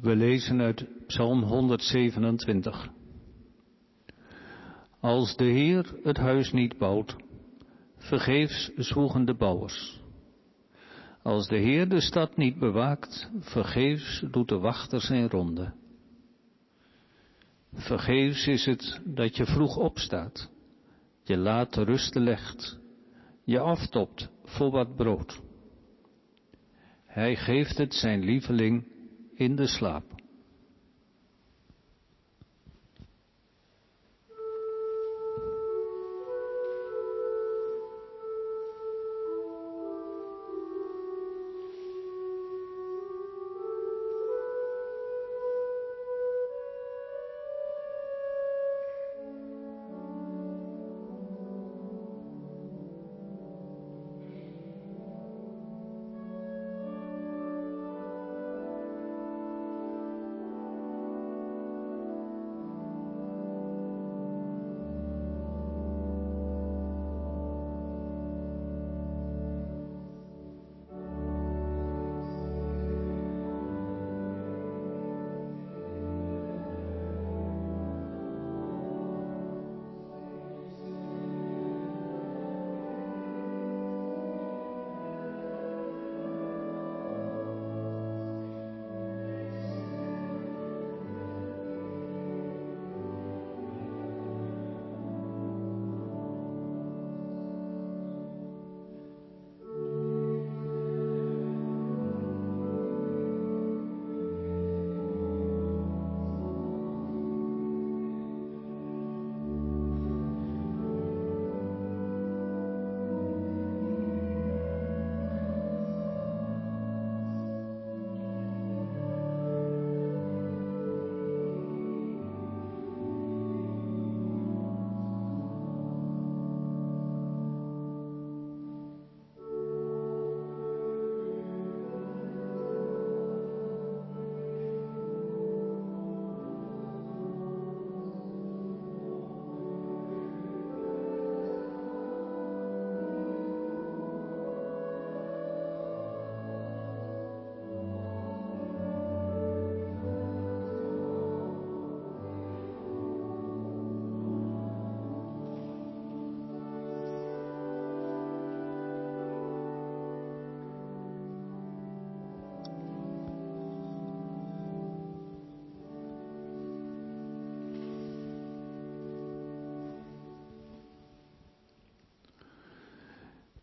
We lezen uit Psalm 127. Als de Heer het huis niet bouwt, vergeefs zwoegen de bouwers. Als de Heer de stad niet bewaakt, vergeefs doet de wachter zijn ronde. Vergeefs is het dat je vroeg opstaat, je laat rusten legt, je aftopt voor wat brood. Hij geeft het zijn lieveling in de slaap.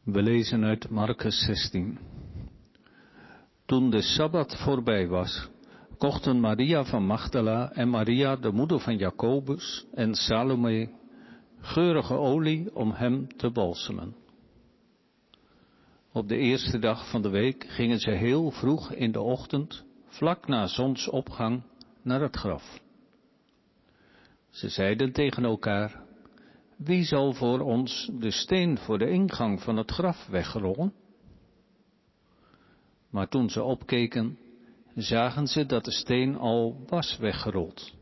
We lezen uit Marcus 16. Toen de Sabbat voorbij was, kochten Maria van Magdala en Maria, de moeder van Jacobus en Salome, geurige olie om hem te balsemen. Op de eerste dag van de week gingen ze heel vroeg in de ochtend, vlak na zonsopgang, naar het graf. Ze zeiden tegen elkaar, wie zal voor ons de steen voor de ingang van het graf wegrollen? Maar toen ze opkeken, zagen ze dat de steen al was weggerold.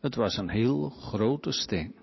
Het was een heel grote steen.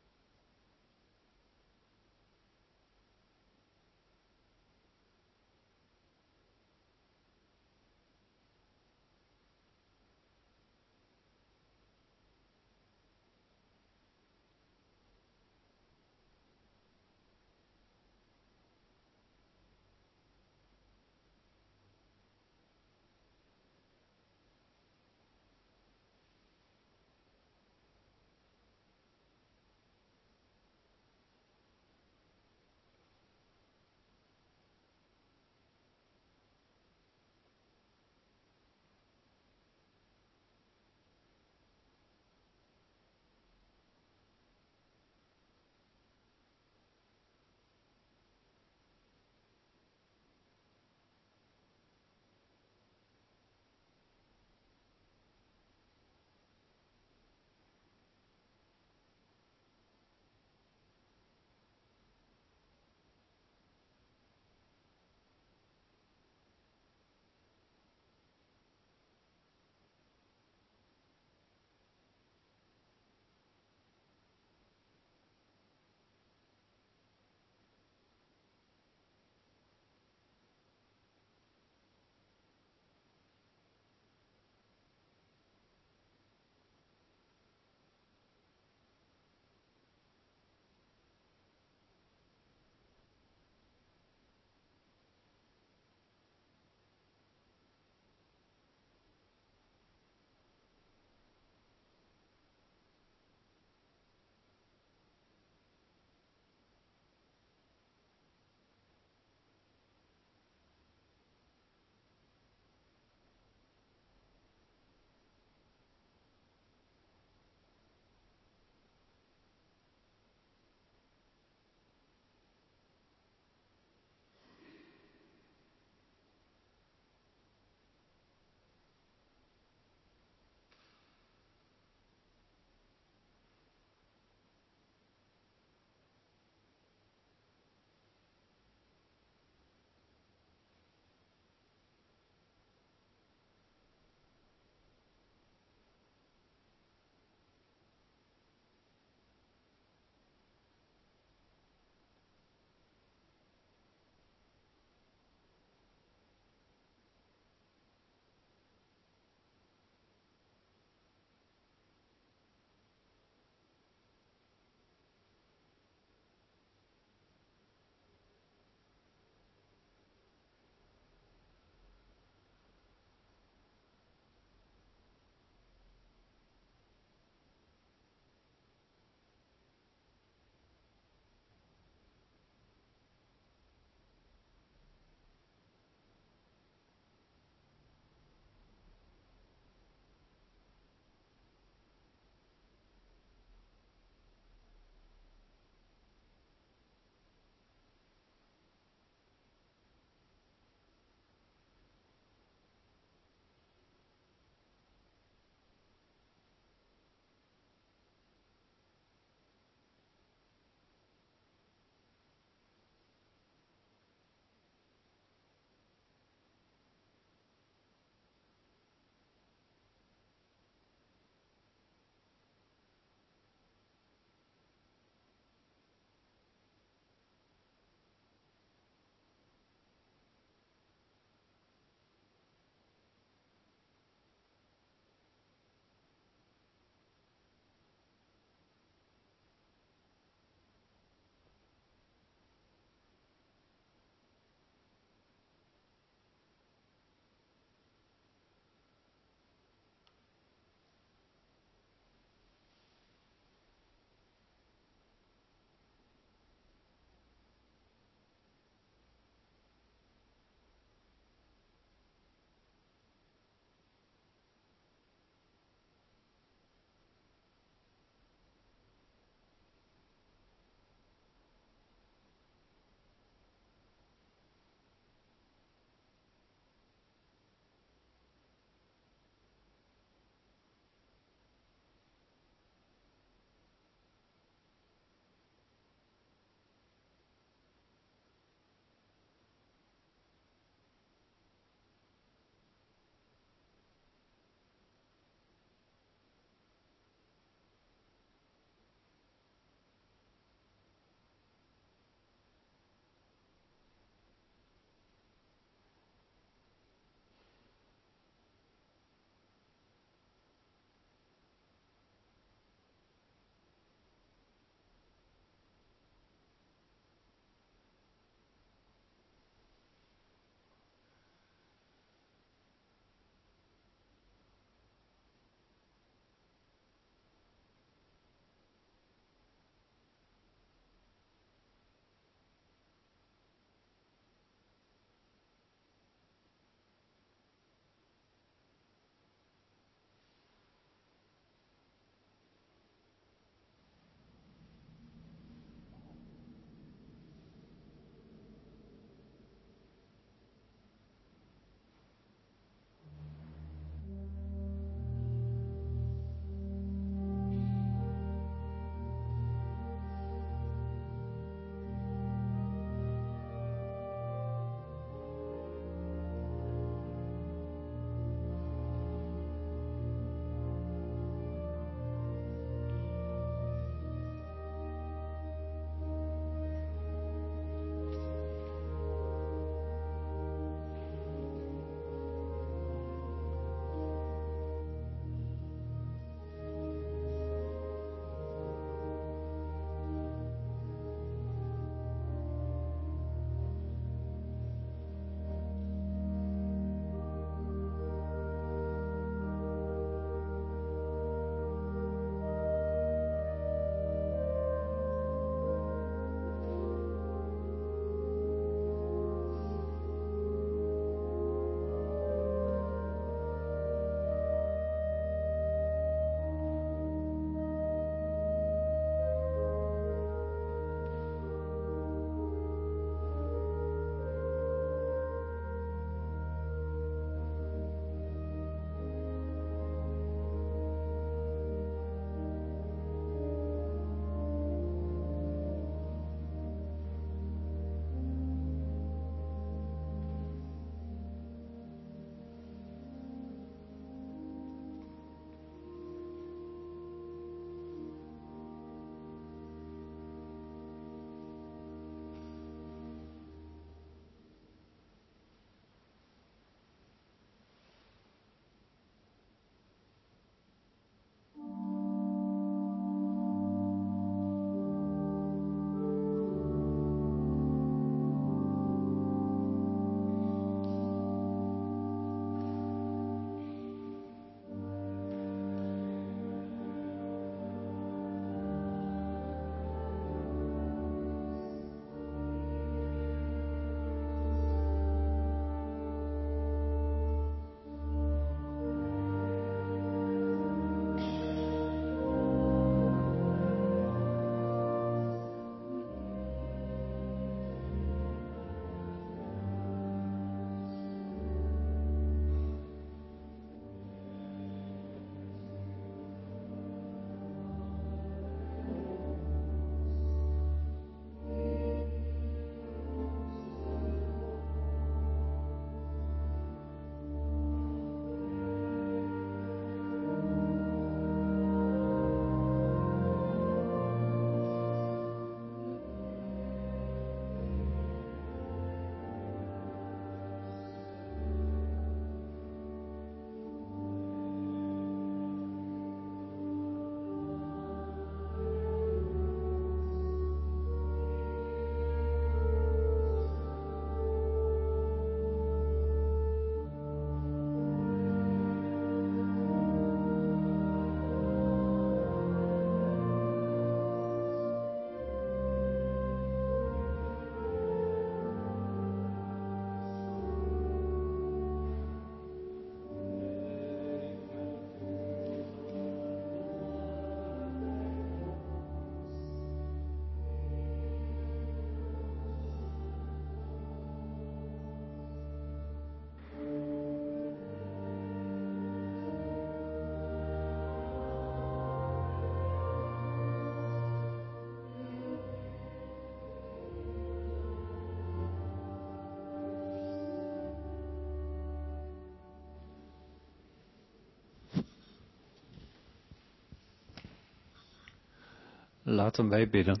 Laten wij bidden.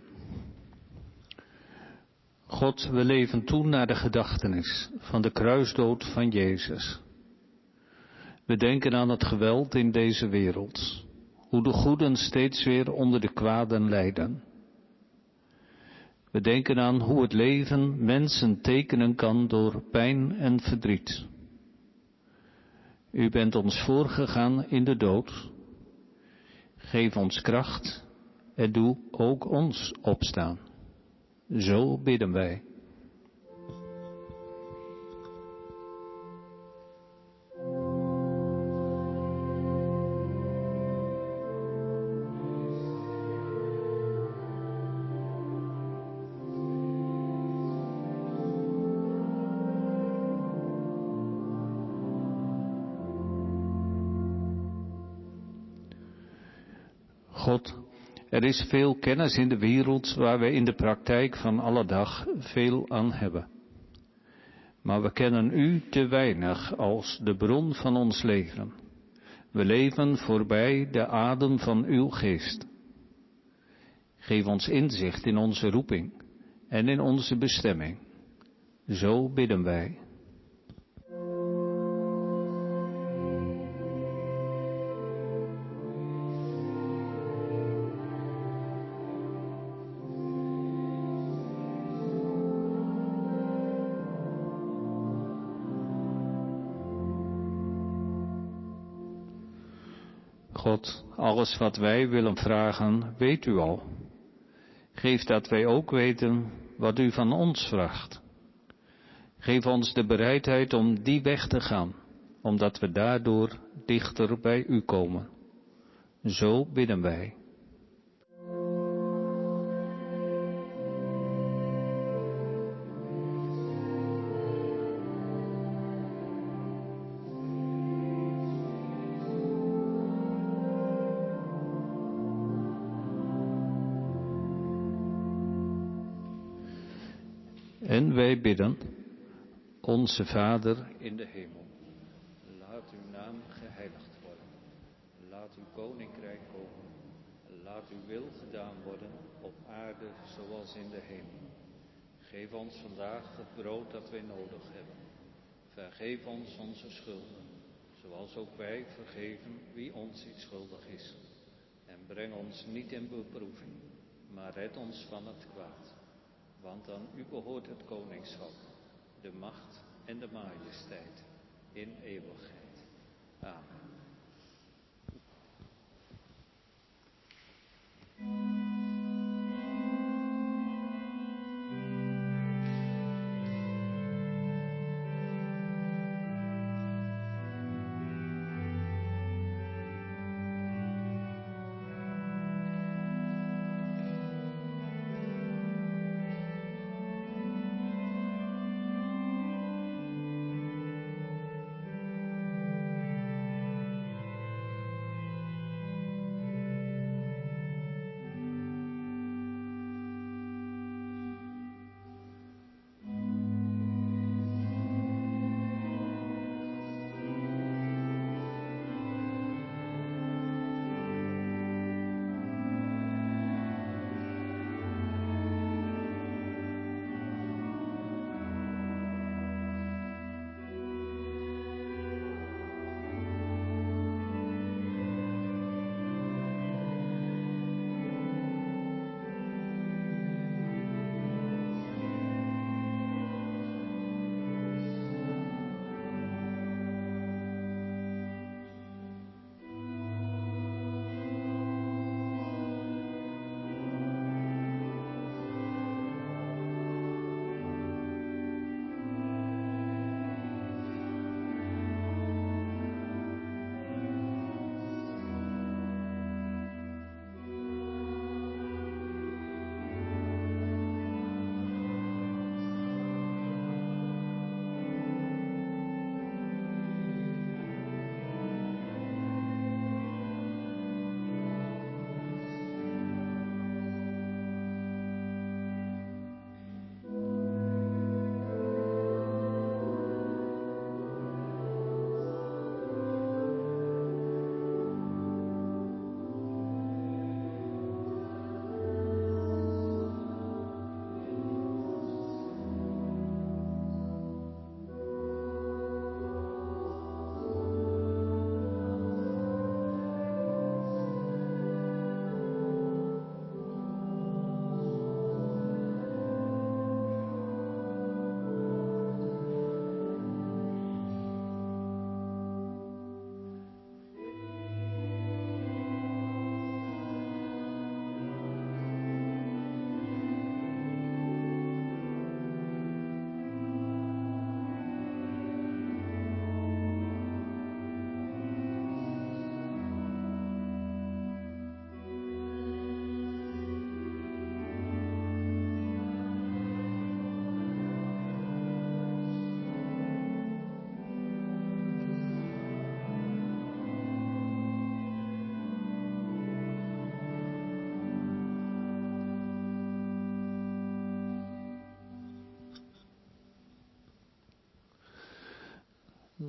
God, we leven toe naar de gedachtenis van de kruisdood van Jezus. We denken aan het geweld in deze wereld, hoe de goeden steeds weer onder de kwaden lijden. We denken aan hoe het leven mensen tekenen kan door pijn en verdriet. U bent ons voorgegaan in de dood. Geef ons kracht en doe ook ons opstaan. Zo bidden wij. Er is veel kennis in de wereld waar we in de praktijk van alle dag veel aan hebben. Maar we kennen U te weinig als de bron van ons leven. We leven voorbij de adem van Uw geest. Geef ons inzicht in onze roeping en in onze bestemming. Zo bidden wij. Alles wat wij willen vragen, weet u al. Geef dat wij ook weten wat u van ons vraagt. Geef ons de bereidheid om die weg te gaan, omdat we daardoor dichter bij u komen. Zo bidden wij. Onze Vader in de hemel, laat uw naam geheiligd worden. Laat uw koninkrijk komen. Laat uw wil gedaan worden op aarde zoals in de hemel. Geef ons vandaag het brood dat wij nodig hebben. Vergeef ons onze schulden, zoals ook wij vergeven wie ons iets schuldig is. En breng ons niet in beproeving, maar red ons van het kwaad. Want aan u behoort het koningschap, de macht en de majesteit in eeuwigheid. Amen.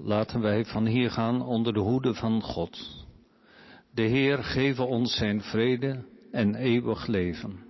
Laten wij van hier gaan onder de hoede van God. De Heer geven ons zijn vrede en eeuwig leven.